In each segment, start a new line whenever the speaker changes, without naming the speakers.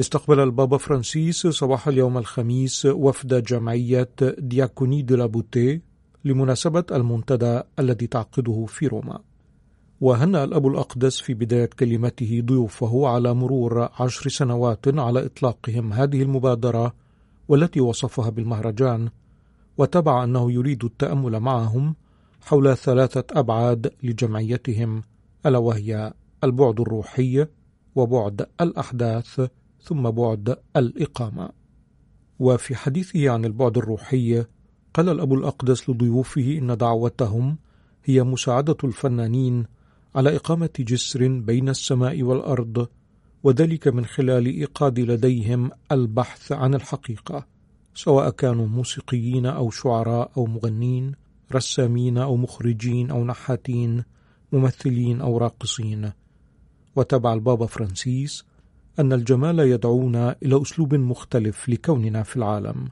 استقبل البابا فرانسيس صباح اليوم الخميس وفد جمعية دياكوني دي لابوتي لمناسبة المنتدى الذي تعقده في روما. وهنأ الأب الأقدس في بداية كلمته ضيوفه على مرور عشر سنوات على إطلاقهم هذه المبادرة والتي وصفها بالمهرجان وتبع أنه يريد التأمل معهم حول ثلاثة أبعاد لجمعيتهم ألا وهي البعد الروحي وبعد الأحداث ثم بعد الإقامة. وفي حديثه عن البعد الروحي قال الأب الأقدس لضيوفه إن دعوتهم هي مساعدة الفنانين على إقامة جسر بين السماء والأرض وذلك من خلال إيقاد لديهم البحث عن الحقيقة سواء كانوا موسيقيين أو شعراء أو مغنين رسامين أو مخرجين أو نحاتين ممثلين أو راقصين. وتبع البابا فرانسيس أن الجمال يدعونا إلى أسلوب مختلف لكوننا في العالم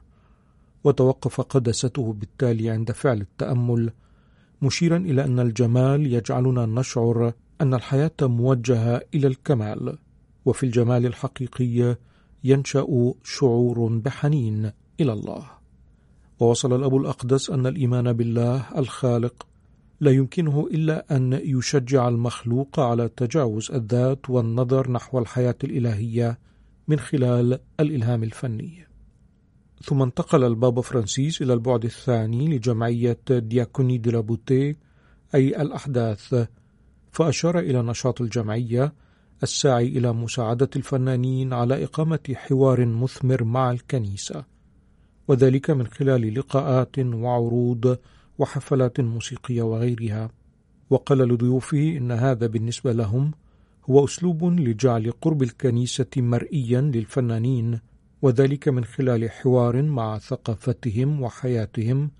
وتوقف قدسته بالتالي عند فعل التأمل مشيرا إلى أن الجمال يجعلنا نشعر أن الحياة موجهة إلى الكمال وفي الجمال الحقيقي ينشأ شعور بحنين إلى الله. ووصل الأب الأقدس أن الإيمان بالله الخالق لا يمكنه إلا أن يشجع المخلوق على تجاوز الذات والنظر نحو الحياة الإلهية من خلال الإلهام الفني. ثم انتقل البابا فرانسيس إلى البعد الثاني لجمعية دياكوني دي لابوتي أي الأحداث، فأشار إلى نشاط الجمعية الساعي إلى مساعدة الفنانين على إقامة حوار مثمر مع الكنيسة، وذلك من خلال لقاءات وعروض وحفلات موسيقية وغيرها. وقال لضيوفه إن هذا بالنسبة لهم هو أسلوب لجعل قرب الكنيسة مرئيا للفنانين وذلك من خلال حوار مع ثقافتهم وحياتهم.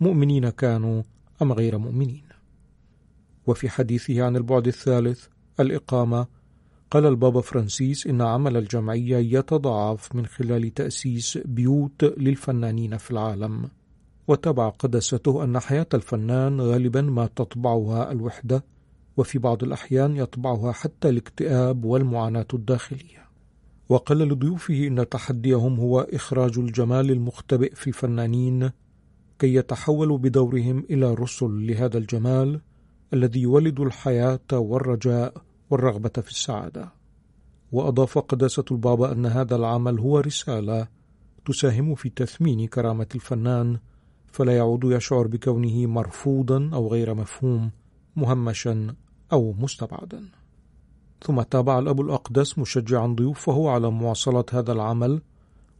مؤمنين كانوا أم غير مؤمنين؟ وفي حديثه عن البعد الثالث الإقامة قال البابا فرانسيس إن عمل الجمعية يتضاعف من خلال تأسيس بيوت للفنانين في العالم. وتبع قدسته أن حياة الفنان غالبا ما تطبعها الوحدة وفي بعض الأحيان يطبعها حتى الاكتئاب والمعاناة الداخلية. وقال لضيوفه إن تحديهم هو إخراج الجمال المختبئ في الفنانين كي يتحولوا بدورهم إلى رسل لهذا الجمال الذي يولد الحياة والرجاء والرغبة في السعادة. وأضاف قداسة البابا أن هذا العمل هو رسالة تساهم في تثمين كرامة الفنان فلا يعود يشعر بكونه مرفوضا أو غير مفهوم مهمشا أو مستبعدا. ثم تابع الأب الأقدس مشجعا ضيوفه على مواصلة هذا العمل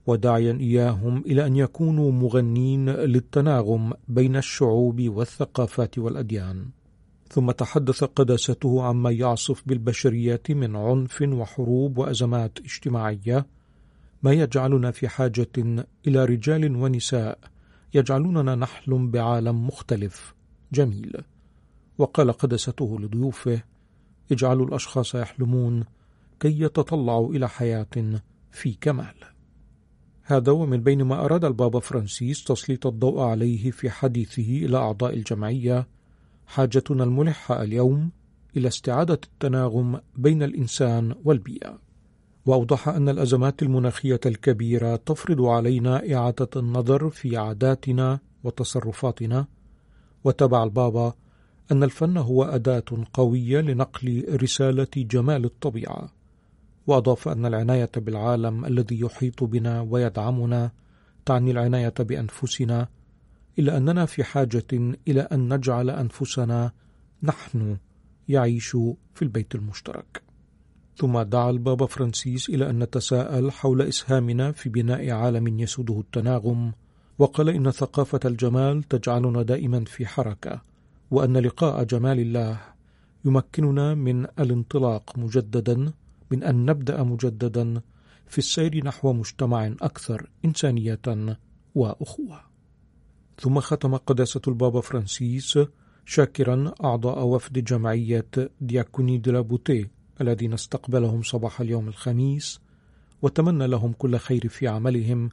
وداعيا إياهم إلى أن يكونوا مغنين للتناغم بين الشعوب والثقافات والأديان. ثم تحدث قداسته عما يعصف بالبشرية من عنف وحروب وأزمات اجتماعية ما يجعلنا في حاجة إلى رجال ونساء يجعلوننا نحلم بعالم مختلف. جميل. وقال قدسته لضيوفه اجعلوا الأشخاص يحلمون كي يتطلعوا إلى حياة في كمال. هذا ومن بين ما أراد البابا فرانسيس تسليط الضوء عليه في حديثه إلى أعضاء الجمعية. حاجتنا الملحة اليوم إلى استعادة التناغم بين الإنسان والبيئة. وأوضح أن الأزمات المناخية الكبيرة تفرض علينا إعادة النظر في عاداتنا وتصرفاتنا. وتبع البابا أن الفن هو أداة قوية لنقل رسالة جمال الطبيعة. وأضاف أن العناية بالعالم الذي يحيط بنا ويدعمنا تعني العناية بأنفسنا إلا أننا في حاجة إلى أن نجعل أنفسنا نحن يعيش في البيت المشترك. ثم دعا البابا فرانسيس إلى أن نتساءل حول إسهامنا في بناء عالم يسوده التناغم وقال إن ثقافة الجمال تجعلنا دائما في حركة وأن لقاء جمال الله يمكننا من الانطلاق مجددا من أن نبدأ مجددا في السير نحو مجتمع أكثر إنسانية وأخوة. ثم ختم قداسة البابا فرانسيس شاكرا أعضاء وفد جمعية دياكوني دي لابوتي الذين استقبلهم صباح اليوم الخميس وتمنى لهم كل خير في عملهم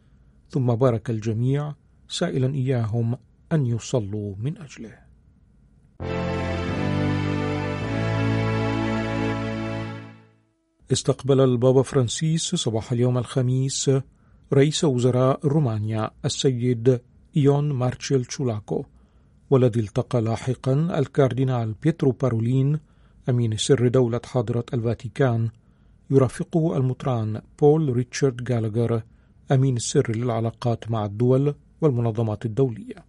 ثم بارك الجميع سائلا إياهم أن يصلوا من أجله. استقبل البابا فرانسيس صباح اليوم الخميس رئيس وزراء رومانيا السيد إيون مارتشيل تشولاكو والذي التقى لاحقا الكاردينال بيترو بارولين أمين سر دولة حاضرة الفاتيكان يرافقه المطران بول ريتشارد غالاغر أمين السر للعلاقات مع الدول والمنظمات الدولية.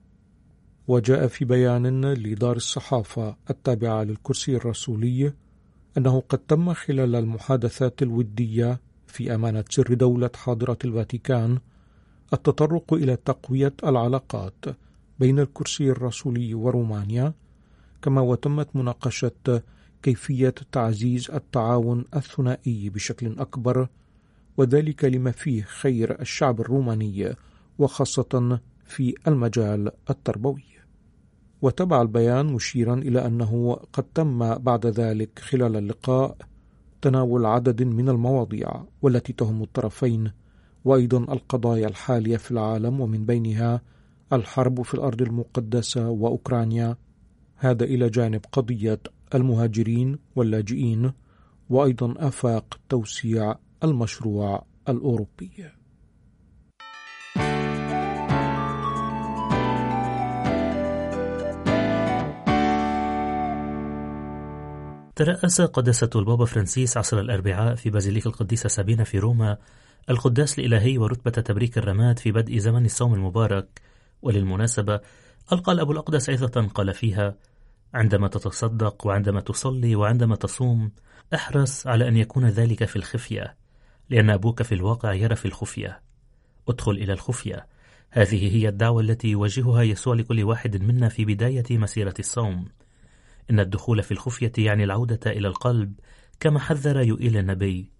وجاء في بيان لدار الصحافة التابعة للكرسي الرسولي أنه قد تم خلال المحادثات الودية في أمانة سر دولة حاضرة الفاتيكان التطرق إلى تقوية العلاقات بين الكرسي الرسولي ورومانيا كما وتمت مناقشة كيفية تعزيز التعاون الثنائي بشكل أكبر وذلك لما فيه خير الشعب الروماني وخاصة في المجال التربوي. وتبع البيان مشيرا إلى أنه قد تم بعد ذلك خلال اللقاء تناول عدد من المواضيع والتي تهم الطرفين وأيضا القضايا الحالية في العالم ومن بينها الحرب في الأرض المقدسة وأوكرانيا. هذا إلى جانب قضية المهاجرين واللاجئين وأيضا آفاق توسيع المشروع الأوروبي.
ترأس قداسة البابا فرانسيس عصر الأربعاء في بازيليك القديسة سابينا في روما القداس الإلهي ورتبة تبريك الرماد في بدء زمن الصوم المبارك. وللمناسبة ألقى الأب الأقدس عظة قال فيها عندما تتصدق وعندما تصلي وعندما تصوم احرص على أن يكون ذلك في الخفية لأن أبوك في الواقع يرى في الخفية. ادخل إلى الخفية. هذه هي الدعوة التي يوجهها يسوع لكل واحد منا في بداية مسيرة الصوم. إن الدخول في الخفية يعني العودة إلى القلب كما حذر يؤيل النبي.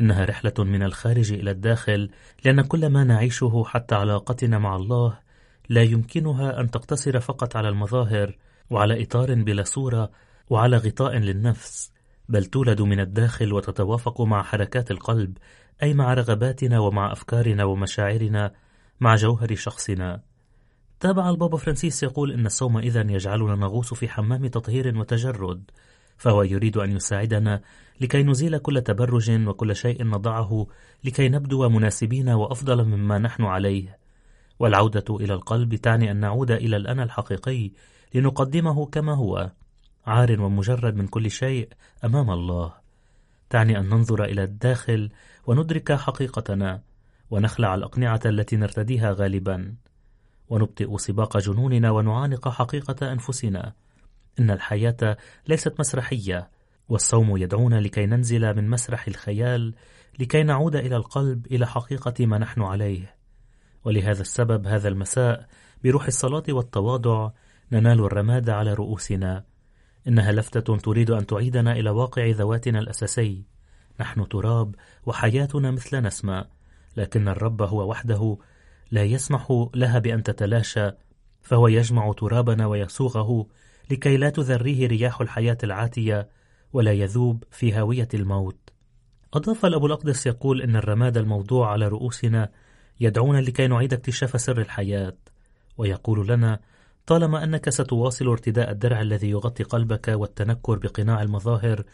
إنها رحلة من الخارج إلى الداخل لأن كل ما نعيشه حتى علاقتنا مع الله لا يمكنها أن تقتصر فقط على المظاهر وعلى إطار بلا صورة وعلى غطاء للنفس بل تولد من الداخل وتتوافق مع حركات القلب أي مع رغباتنا ومع أفكارنا ومشاعرنا مع جوهر شخصنا. تابع البابا فرانسيس يقول إن الصوم إذا يجعلنا نغوص في حمام تطهير وتجرد فهو يريد أن يساعدنا لكي نزيل كل تبرج وكل شيء نضعه لكي نبدو مناسبين وأفضل مما نحن عليه. والعودة إلى القلب تعني أن نعود إلى الأنا الحقيقي لنقدمه كما هو عار ومجرد من كل شيء أمام الله. تعني أن ننظر إلى الداخل وندرك حقيقتنا ونخلع الأقنعة التي نرتديها غالبا ونبطئ سباق جنوننا ونعانق حقيقة أنفسنا. إن الحياة ليست مسرحية والصوم يدعونا لكي ننزل من مسرح الخيال لكي نعود إلى القلب إلى حقيقة ما نحن عليه. ولهذا السبب هذا المساء بروح الصلاة والتواضع ننال الرماد على رؤوسنا. إنها لفتة تريد أن تعيدنا إلى واقع ذواتنا الأساسي. نحن تراب وحياتنا مثل نسمة. لكن الرب هو وحده لا يسمح لها بأن تتلاشى فهو يجمع ترابنا ويصوغه لكي لا تذريه رياح الحياة العاتية ولا يذوب في هاوية الموت. أضاف الأبو الأقدس يقول إن الرماد الموضوع على رؤوسنا يدعونا لكي نعيد اكتشاف سر الحياة ويقول لنا طالما أنك ستواصل ارتداء الدرع الذي يغطي قلبك والتنكر بقناع المظاهر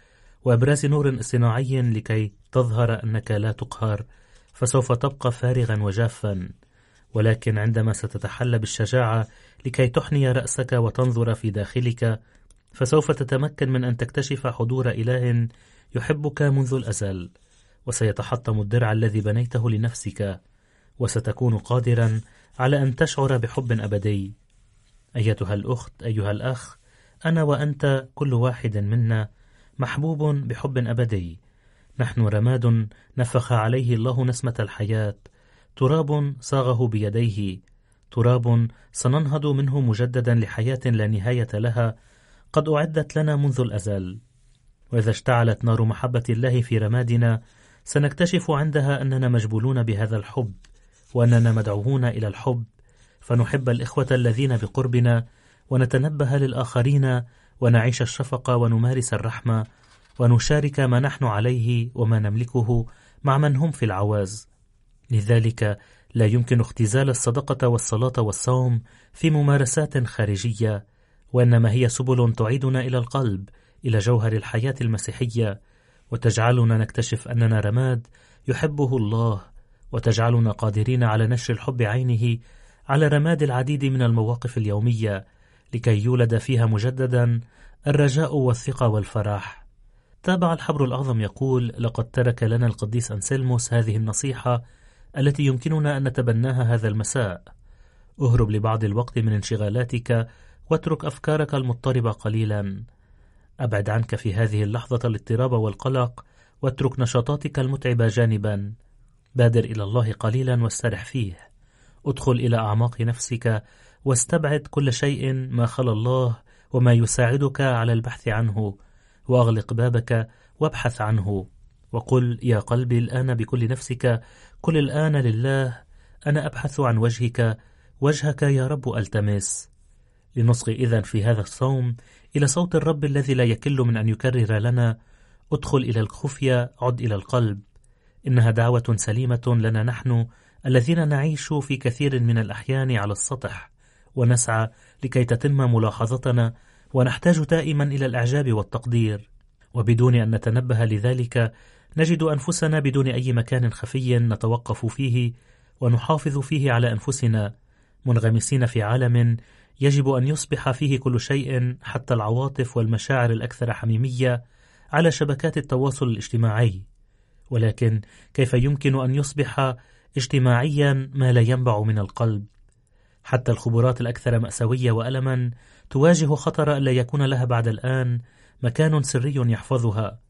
وإبراز نور اصطناعي لكي تظهر أنك لا تقهر فسوف تبقى فارغا وجافا. ولكن عندما ستتحلى بالشجاعة لكي تحني رأسك وتنظر في داخلك فسوف تتمكن من أن تكتشف حضور إله يحبك منذ الأزل وسيتحطم الدرع الذي بنيته لنفسك وستكون قادرا على أن تشعر بحب أبدي. أيتها الأخت أيها الأخ أنا وأنت كل واحد منا محبوب بحب أبدي. نحن رماد نفخ عليه الله نسمة الحياة. تراب صاغه بيديه. تراب سننهض منه مجددا لحياة لا نهاية لها. قد أعدت لنا منذ الأزل. وإذا اشتعلت نار محبة الله في رمادنا سنكتشف عندها أننا مجبولون بهذا الحب وأننا مدعوون إلى الحب. فنحب الإخوة الذين بقربنا ونتنبه للآخرين ونعيش الشفقة ونمارس الرحمة ونشارك ما نحن عليه وما نملكه مع من هم في العواز. لذلك لا يمكن اختزال الصدقة والصلاة والصوم في ممارسات خارجية وإنما هي سبل تعيدنا إلى القلب إلى جوهر الحياة المسيحية. وتجعلنا نكتشف أننا رماد يحبه الله وتجعلنا قادرين على نشر الحب عينه على رماد العديد من المواقف اليومية لكي يولد فيها مجددا الرجاء والثقة والفرح. تابع الحبر الأعظم يقول لقد ترك لنا القديس أنسلموس هذه النصيحة التي يمكننا أن نتبناها هذا المساء. اهرب لبعض الوقت من انشغالاتك واترك أفكارك المضطربة قليلا. أبعد عنك في هذه اللحظة الاضطراب والقلق واترك نشاطاتك المتعبة جانبا. بادر إلى الله قليلا واسترح فيه. ادخل إلى أعماق نفسك واستبعد كل شيء ما خلا الله وما يساعدك على البحث عنه وأغلق بابك وابحث عنه. وقل يا قلبي الآن بكل نفسك قل الآن لله أنا أبحث عن وجهك وجهك يا رب ألتمس. لنصغي إذا في هذا الصوم إلى صوت الرب الذي لا يكل من أن يكرر لنا ادخل إلى الخفية عد إلى القلب إنها دعوة سليمة لنا نحن الذين نعيش في كثير من الأحيان على السطح ونسعى لكي تتم ملاحظتنا ونحتاج دائما إلى الإعجاب والتقدير. وبدون أن نتنبه لذلك نجد أنفسنا بدون أي مكان خفي نتوقف فيه ونحافظ فيه على أنفسنا. منغمسين في عالم يجب أن يصبح فيه كل شيء حتى العواطف والمشاعر الأكثر حميمية على شبكات التواصل الاجتماعي. ولكن كيف يمكن أن يصبح اجتماعيا ما لا ينبع من القلب. حتى الخبرات الأكثر مأساوية وألما تواجه خطر ألا يكون لها بعد الآن مكان سري يحفظها.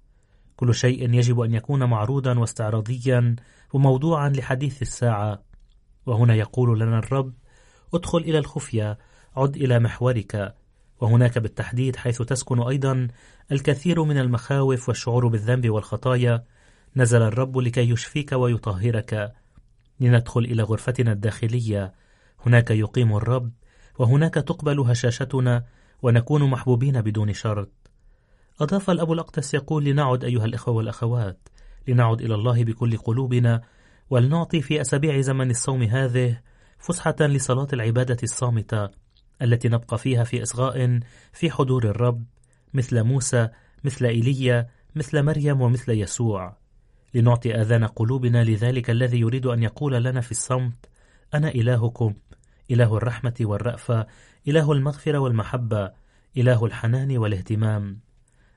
كل شيء يجب أن يكون معروضا واستعراضيا وموضوعا لحديث الساعة. وهنا يقول لنا الرب ادخل إلى الخفية عد إلى محورك. وهناك بالتحديد حيث تسكن أيضا الكثير من المخاوف والشعور بالذنب والخطايا. نزل الرب لكي يشفيك ويطهرك. لندخل إلى غرفتنا الداخلية. هناك يقيم الرب وهناك تقبل هشاشتنا ونكون محبوبين بدون شرط. أضاف الأب الأقدس يقول لنعد أيها الإخوة والأخوات لنعد إلى الله بكل قلوبنا ولنعطي في أسابيع زمن الصوم هذه فسحة لصلاة العبادة الصامتة التي نبقى فيها في إصغاء في حضور الرب مثل موسى مثل إيليا مثل مريم ومثل يسوع. لنعطي آذان قلوبنا لذلك الذي يريد أن يقول لنا في الصمت أنا إلهكم إله الرحمة والرأفة إله المغفرة والمحبة إله الحنان والاهتمام.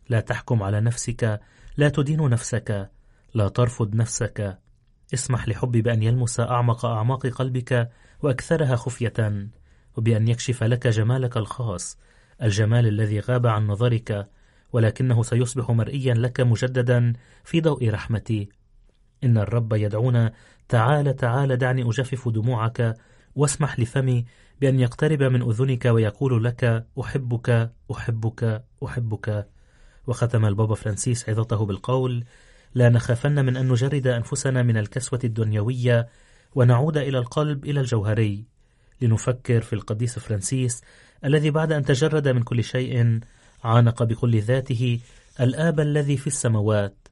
لا تحكم على نفسك لا تدين نفسك لا ترفض نفسك. اسمح لحب بأن يلمس أعمق أعماق قلبك وأكثرها خفية وبأن يكشف لك جمالك الخاص الجمال الذي غاب عن نظرك. ولكنه سيصبح مرئيا لك مجددا في ضوء رحمتي. إن الرب يدعونا تعال تعال دعني أجفف دموعك واسمح لفمي بأن يقترب من أذنك ويقول لك أحبك أحبك أحبك. وختم البابا فرانسيس عظته بالقول لا نخافن من أن نجرد أنفسنا من الكسوة الدنيوية ونعود إلى القلب إلى الجوهري. لنفكر في القديس فرانسيس الذي بعد أن تجرد من كل شيء عانق بكل ذاته الآب الذي في السماوات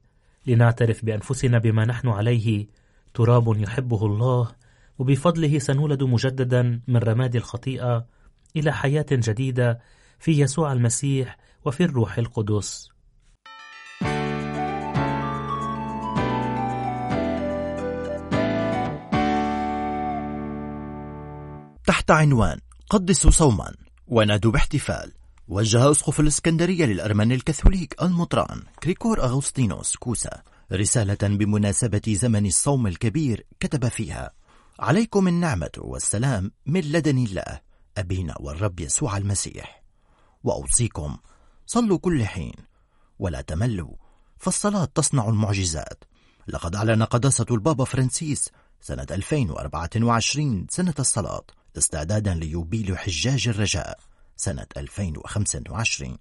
لنعترف بأنفسنا بما نحن عليه. تراب يحبه الله وبفضله سنولد مجددا من رماد الخطيئة إلى حياة جديدة في يسوع المسيح وفي الروح القدس.
تحت عنوان قدسوا صوما ونادوا باحتفال. وجه أسقف الإسكندرية للأرمن الكاثوليك المطران كريكور أغسطينوس كوسا رسالة بمناسبة زمن الصوم الكبير كتب فيها عليكم النعمة والسلام من لدن الله أبينا والرب يسوع المسيح. وأوصيكم صلوا كل حين ولا تملوا فالصلاة تصنع المعجزات. لقد أعلن قداسة البابا فرانسيس سنة 2024 سنة الصلاة استعدادا ليوبيل حجاج الرجاء. سنة 2025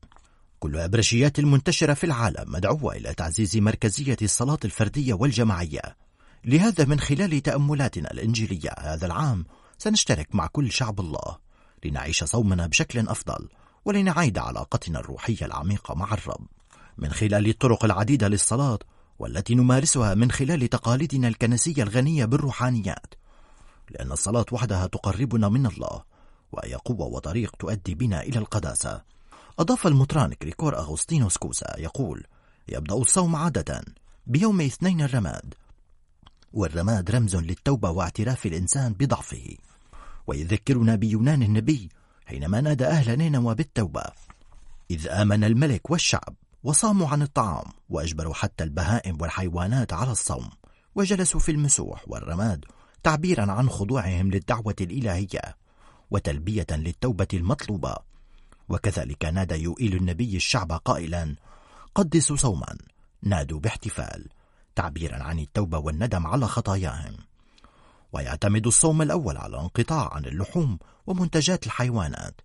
كل أبرشيات المنتشرة في العالم مدعوة إلى تعزيز مركزية الصلاة الفردية والجماعية. لهذا من خلال تأملاتنا الإنجيلية هذا العام سنشترك مع كل شعب الله. لنعيش صومنا بشكل أفضل ولنعيد علاقتنا الروحية العميقة مع الرب. من خلال الطرق العديدة للصلاة والتي نمارسها من خلال تقاليدنا الكنسية الغنية بالروحانيات. لأن الصلاة وحدها تقربنا من الله. وهي قوة وطريق تؤدي بنا إلى القداسة. أضاف المطران كريكور أغسطينوس كوسا يقول يبدأ الصوم عادة بيوم اثنين الرماد والرماد رمز للتوبة واعتراف الإنسان بضعفه. ويذكرنا بيونان النبي حينما نادى أهل نينوى بالتوبة إذ آمن الملك والشعب وصاموا عن الطعام وأجبروا حتى البهائم والحيوانات على الصوم وجلسوا في المسوح والرماد تعبيرا عن خضوعهم للدعوة الإلهية. وتلبية للتوبة المطلوبة. وكذلك نادى يؤيل النبي الشعب قائلا قدسوا صوما. نادوا باحتفال تعبيرا عن التوبة والندم على خطاياهم. ويعتمد الصوم الأول على انقطاع عن اللحوم ومنتجات الحيوانات.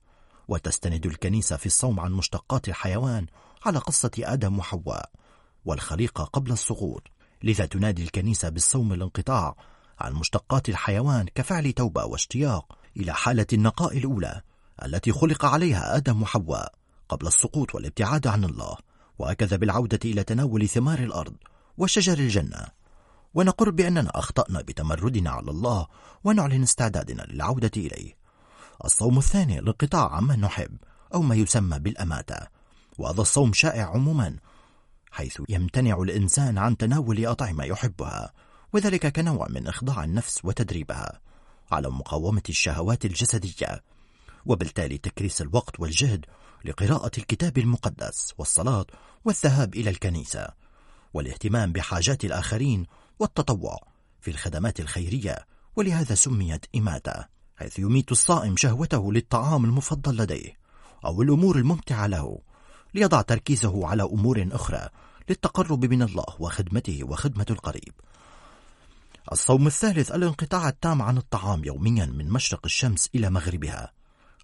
وتستند الكنيسة في الصوم عن مشتقات الحيوان على قصة آدم وحواء والخليقة قبل السقوط. لذا تنادي الكنيسة بالصوم الانقطاع عن مشتقات الحيوان كفعل توبة واشتياق إلى حالة النقاء الأولى التي خلق عليها آدم وحواء قبل السقوط والابتعاد عن الله وهكذا بالعودة إلى تناول ثمار الأرض وشجر الجنة. ونقر بأننا أخطأنا بتمردنا على الله ونعلن استعدادنا للعودة إليه. الصوم الثاني الانقطاع عما نحب أو ما يسمى بالأماتة وهذا الصوم شائع عموما حيث يمتنع الإنسان عن تناول أطعمة يحبها وذلك كنوع من إخضاع النفس وتدريبها. على مقاومة الشهوات الجسدية وبالتالي تكريس الوقت والجهد لقراءة الكتاب المقدس والصلاة والذهاب إلى الكنيسة والاهتمام بحاجات الآخرين والتطوع في الخدمات الخيرية ولهذا سميت إماتة حيث يميت الصائم شهوته للطعام المفضل لديه أو الأمور الممتعة له ليضع تركيزه على أمور أخرى للتقرب من الله وخدمته وخدمة القريب. الصوم الثالث الانقطاع التام عن الطعام يوميا من مشرق الشمس إلى مغربها.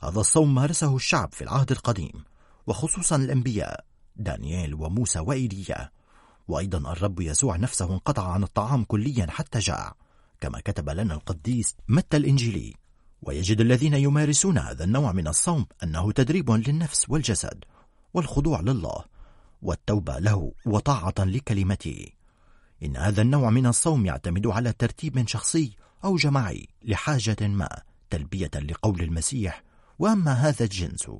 هذا الصوم مارسه الشعب في العهد القديم وخصوصا الأنبياء دانيال وموسى وإيليا. وأيضا الرب يسوع نفسه انقطع عن الطعام كليا حتى جاع كما كتب لنا القديس متى الإنجيلي. ويجد الذين يمارسون هذا النوع من الصوم أنه تدريب للنفس والجسد والخضوع لله والتوبة له وطاعة لكلمته. إن هذا النوع من الصوم يعتمد على ترتيب شخصي أو جماعي لحاجة ما تلبية لقول المسيح وأما هذا الجنس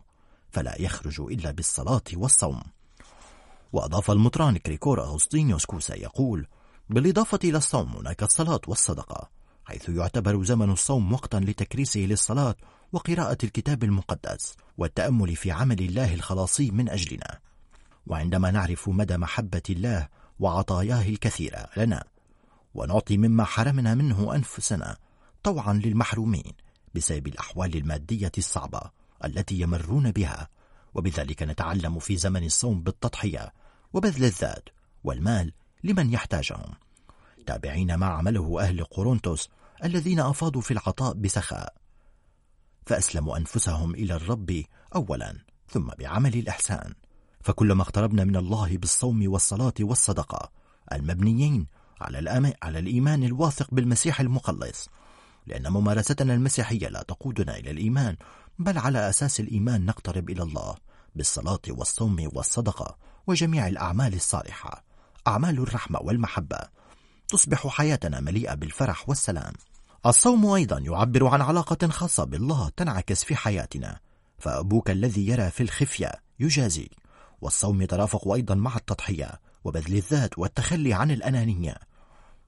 فلا يخرج إلا بالصلاة والصوم. وأضاف المطران كريكور أغسطينيوس كوسا يقول بالإضافة إلى الصوم هناك الصلاة والصدقة حيث يعتبر زمن الصوم وقتا لتكريسه للصلاة وقراءة الكتاب المقدس والتأمل في عمل الله الخلاصي من أجلنا. وعندما نعرف مدى محبة الله وعطاياه الكثيرة لنا. ونعطي مما حرمنا منه أنفسنا طوعا للمحرومين بسبب الأحوال المادية الصعبة التي يمرون بها. وبذلك نتعلم في زمن الصوم بالتضحية وبذل الذات والمال لمن يحتاجهم. تابعين ما عمله أهل قورنثوس الذين أفاضوا في العطاء بسخاء. فأسلموا أنفسهم إلى الرب أولا ثم بعمل الإحسان. فكلما اقتربنا من الله بالصوم والصلاة والصدقة المبنيين على, على الإيمان الواثق بالمسيح المخلص لأن ممارستنا المسيحية لا تقودنا إلى الإيمان بل على أساس الإيمان نقترب إلى الله بالصلاة والصوم والصدقة وجميع الأعمال الصالحة. أعمال الرحمة والمحبة. تصبح حياتنا مليئة بالفرح والسلام. الصوم أيضا يعبر عن علاقة خاصة بالله تنعكس في حياتنا. فأبوك الذي يرى في الخفية يجازي. والصوم يترافق أيضا مع التضحية وبذل الذات والتخلي عن الأنانية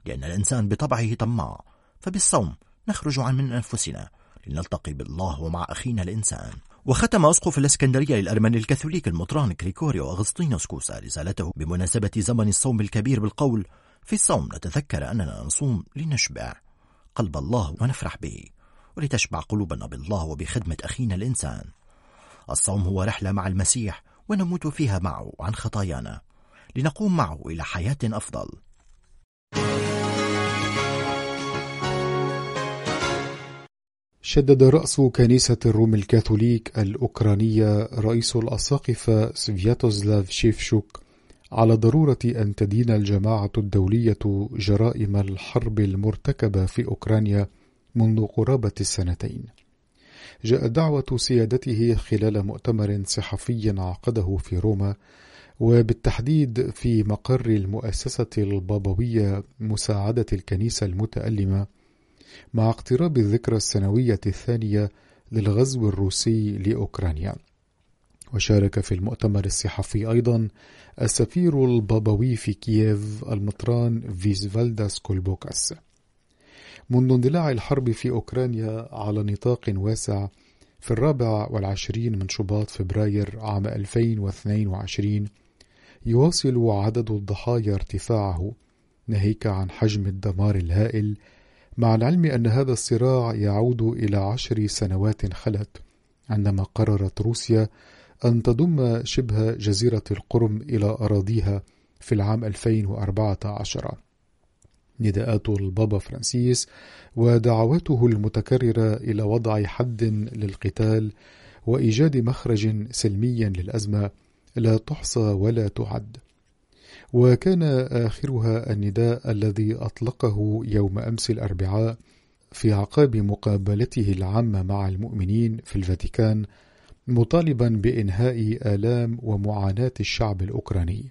لأن الإنسان بطبعه طماع فبالصوم نخرج عن من أنفسنا لنلتقي بالله ومع أخينا الإنسان. وختم أسقف الإسكندرية للأرمن الكاثوليك المطران كريكوريو أغسطينوس كوسا رسالته بمناسبة زمن الصوم الكبير بالقول في الصوم نتذكر أننا نصوم لنشبع قلب الله ونفرح به ولتشبع قلوبنا بالله وبخدمة أخينا الإنسان. الصوم هو رحلة مع المسيح ونموت فيها معه عن خطايانا لنقوم معه إلى حياة أفضل
شدد رأس كنيسة الروم الكاثوليك الأوكرانية رئيس الأساقفة سفياتوزلاف شيفشوك على ضرورة أن تدين الجماعة الدولية جرائم الحرب المرتكبة في أوكرانيا منذ قرابة السنتين. جاء دعوة سيادته خلال مؤتمر صحفي عقده في روما وبالتحديد في مقر المؤسسة البابوية مساعدة الكنيسة المتألمة مع اقتراب الذكرى السنوية الثانية للغزو الروسي لأوكرانيا. وشارك في المؤتمر الصحفي أيضا السفير البابوي في كييف المطران فيزفالداس كولبوكاس منذ اندلاع الحرب في أوكرانيا على نطاق واسع في الرابع والعشرين من شباط فبراير عام 2022 يواصل عدد الضحايا ارتفاعه ناهيك عن حجم الدمار الهائل مع العلم أن هذا الصراع يعود إلى عشر سنوات خلت عندما قررت روسيا أن تضم شبه جزيرة القرم إلى أراضيها في العام 2014 نداءات البابا فرانسيس ودعواته المتكررة إلى وضع حد للقتال وإيجاد مخرج سلمي للأزمة لا تحصى ولا تعد وكان آخرها النداء الذي أطلقه يوم أمس الأربعاء في عقاب مقابلته العامة مع المؤمنين في الفاتيكان مطالبا بإنهاء آلام ومعاناة الشعب الأوكراني.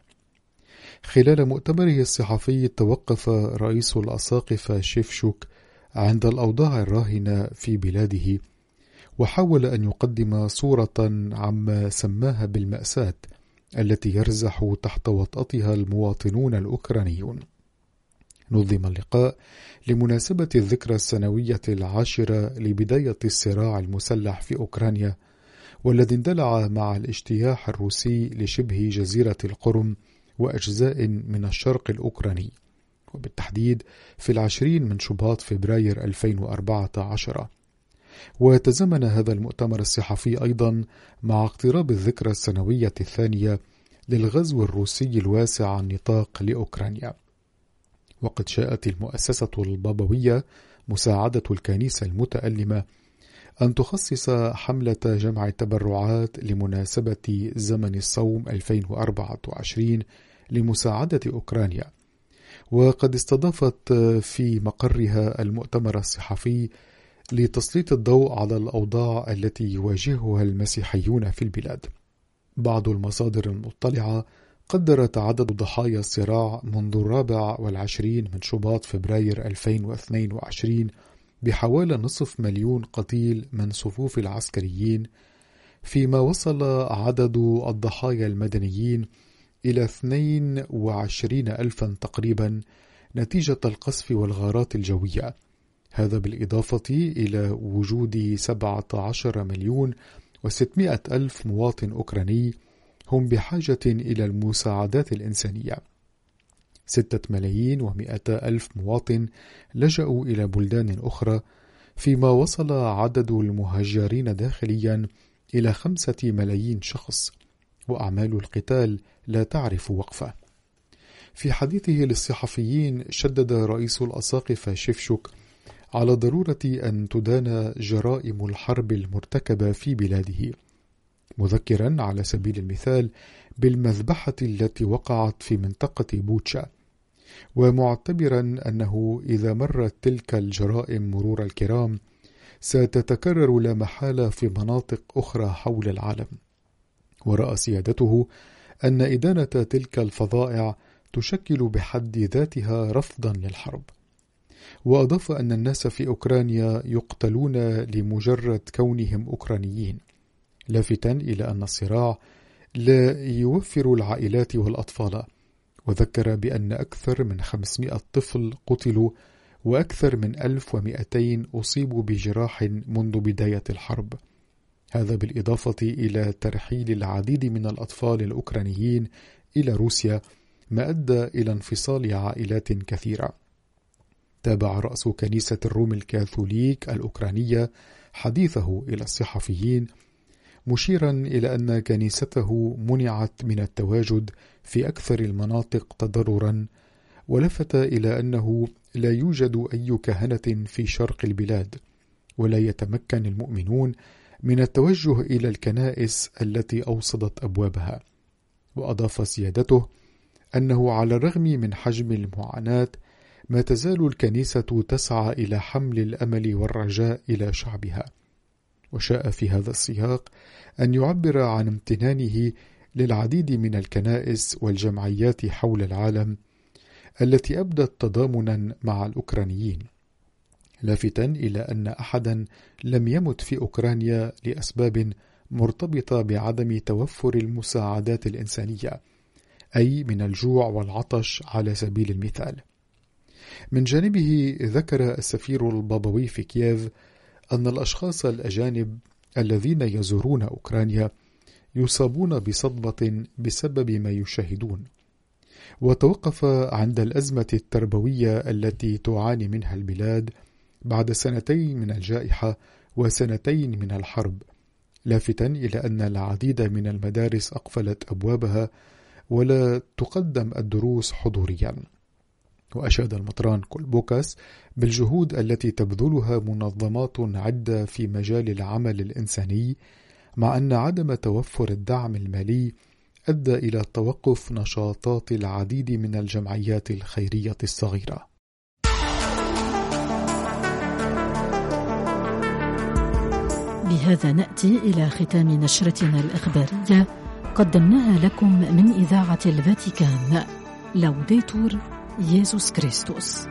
خلال مؤتمره الصحفي توقف رئيس الأساقفة شيفشوك عند الأوضاع الراهنة في بلاده وحاول أن يقدم صورة عما سماها بالمأساة التي يرزح تحت وطأتها المواطنون الأوكرانيون. نظم اللقاء لمناسبة الذكرى السنوية العاشرة لبداية الصراع المسلح في أوكرانيا والذي اندلع مع الاجتياح الروسي لشبه جزيرة القرم وأجزاء من الشرق الأوكراني. وبالتحديد في العشرين من شباط فبراير 2014 وتزامن هذا المؤتمر الصحفي أيضا مع اقتراب الذكرى السنوية الثانية للغزو الروسي الواسع النطاق لأوكرانيا. وقد شاءت المؤسسة البابوية مساعدة الكنيسة المتألمة أن تخصص حملة جمع التبرعات لمناسبة زمن الصوم 2024 لمساعدة أوكرانيا. وقد استضافت في مقرها المؤتمر الصحفي لتسليط الضوء على الأوضاع التي يواجهها المسيحيون في البلاد. بعض المصادر المطلعة قدرت عدد ضحايا الصراع منذ الرابع والعشرين من شباط فبراير 2022 بحوالي نصف مليون قتيل من صفوف العسكريين فيما وصل عدد الضحايا المدنيين إلى 22 ألفا تقريبا نتيجة القصف والغارات الجوية. هذا بالإضافة إلى وجود 17 مليون و600 ألف مواطن أوكراني هم بحاجة إلى المساعدات الإنسانية. ستة ملايين ومئة ألف مواطن لجأوا إلى بلدان أخرى فيما وصل عدد المهاجرين داخليا إلى خمسة ملايين شخص. وأعمال القتال لا تعرف وقفة. في حديثه للصحفيين شدد رئيس الأساقفة شفشك على ضرورة أن تدان جرائم الحرب المرتكبة في بلاده. مذكرا على سبيل المثال بالمذبحة التي وقعت في منطقة بوتشا ومعتبرا أنه إذا مرت تلك الجرائم مرور الكرام ستتكرر لا محالة في مناطق أخرى حول العالم. ورأى سيادته أن إدانة تلك الفظائع تشكل بحد ذاتها رفضا للحرب. وأضاف أن الناس في أوكرانيا يقتلون لمجرد كونهم أوكرانيين لافتا إلى أن الصراع لا يوفر العائلات والأطفال. وذكر بأن أكثر من 500 طفل قتلوا وأكثر من 1200 أصيبوا بجراح منذ بداية الحرب. هذا بالإضافة إلى ترحيل العديد من الأطفال الأوكرانيين إلى روسيا ما أدى إلى انفصال عائلات كثيرة. تابع رأس كنيسة الروم الكاثوليك الأوكرانية حديثه إلى الصحفيين مشيرا إلى أن كنيسته منعت من التواجد في أكثر المناطق تضررا ولفت إلى أنه لا يوجد أي كهنة في شرق البلاد ولا يتمكن المؤمنون من التوجه إلى الكنائس التي أوصدت أبوابها وأضاف سيادته أنه على الرغم من حجم المعاناة ما تزال الكنيسة تسعى إلى حمل الأمل والرجاء إلى شعبها. وشاء في هذا السياق أن يعبر عن امتنانه للعديد من الكنائس والجمعيات حول العالم التي أبدت تضامنا مع الأوكرانيين. لافتا إلى أن أحدا لم يمت في أوكرانيا لأسباب مرتبطة بعدم توفر المساعدات الإنسانية أي من الجوع والعطش على سبيل المثال. من جانبه ذكر السفير البابوي في كييف أن الأشخاص الأجانب الذين يزورون أوكرانيا يصابون بصدمة بسبب ما يشاهدون. وتوقف عند الأزمة التربوية التي تعاني منها البلاد بعد سنتين من الجائحة وسنتين من الحرب لافتا إلى أن العديد من المدارس أقفلت أبوابها ولا تقدم الدروس حضوريا وأشاد المطران كولبوكاس بالجهود التي تبذلها منظمات عدة في مجال العمل الإنساني مع أن عدم توفر الدعم المالي أدى إلى توقف نشاطات العديد من الجمعيات الخيرية الصغيرة.
بهذا نأتي إلى ختام نشرتنا الإخبارية. قدمناها لكم من إذاعة الفاتيكان. لوديتور يسوع كريستوس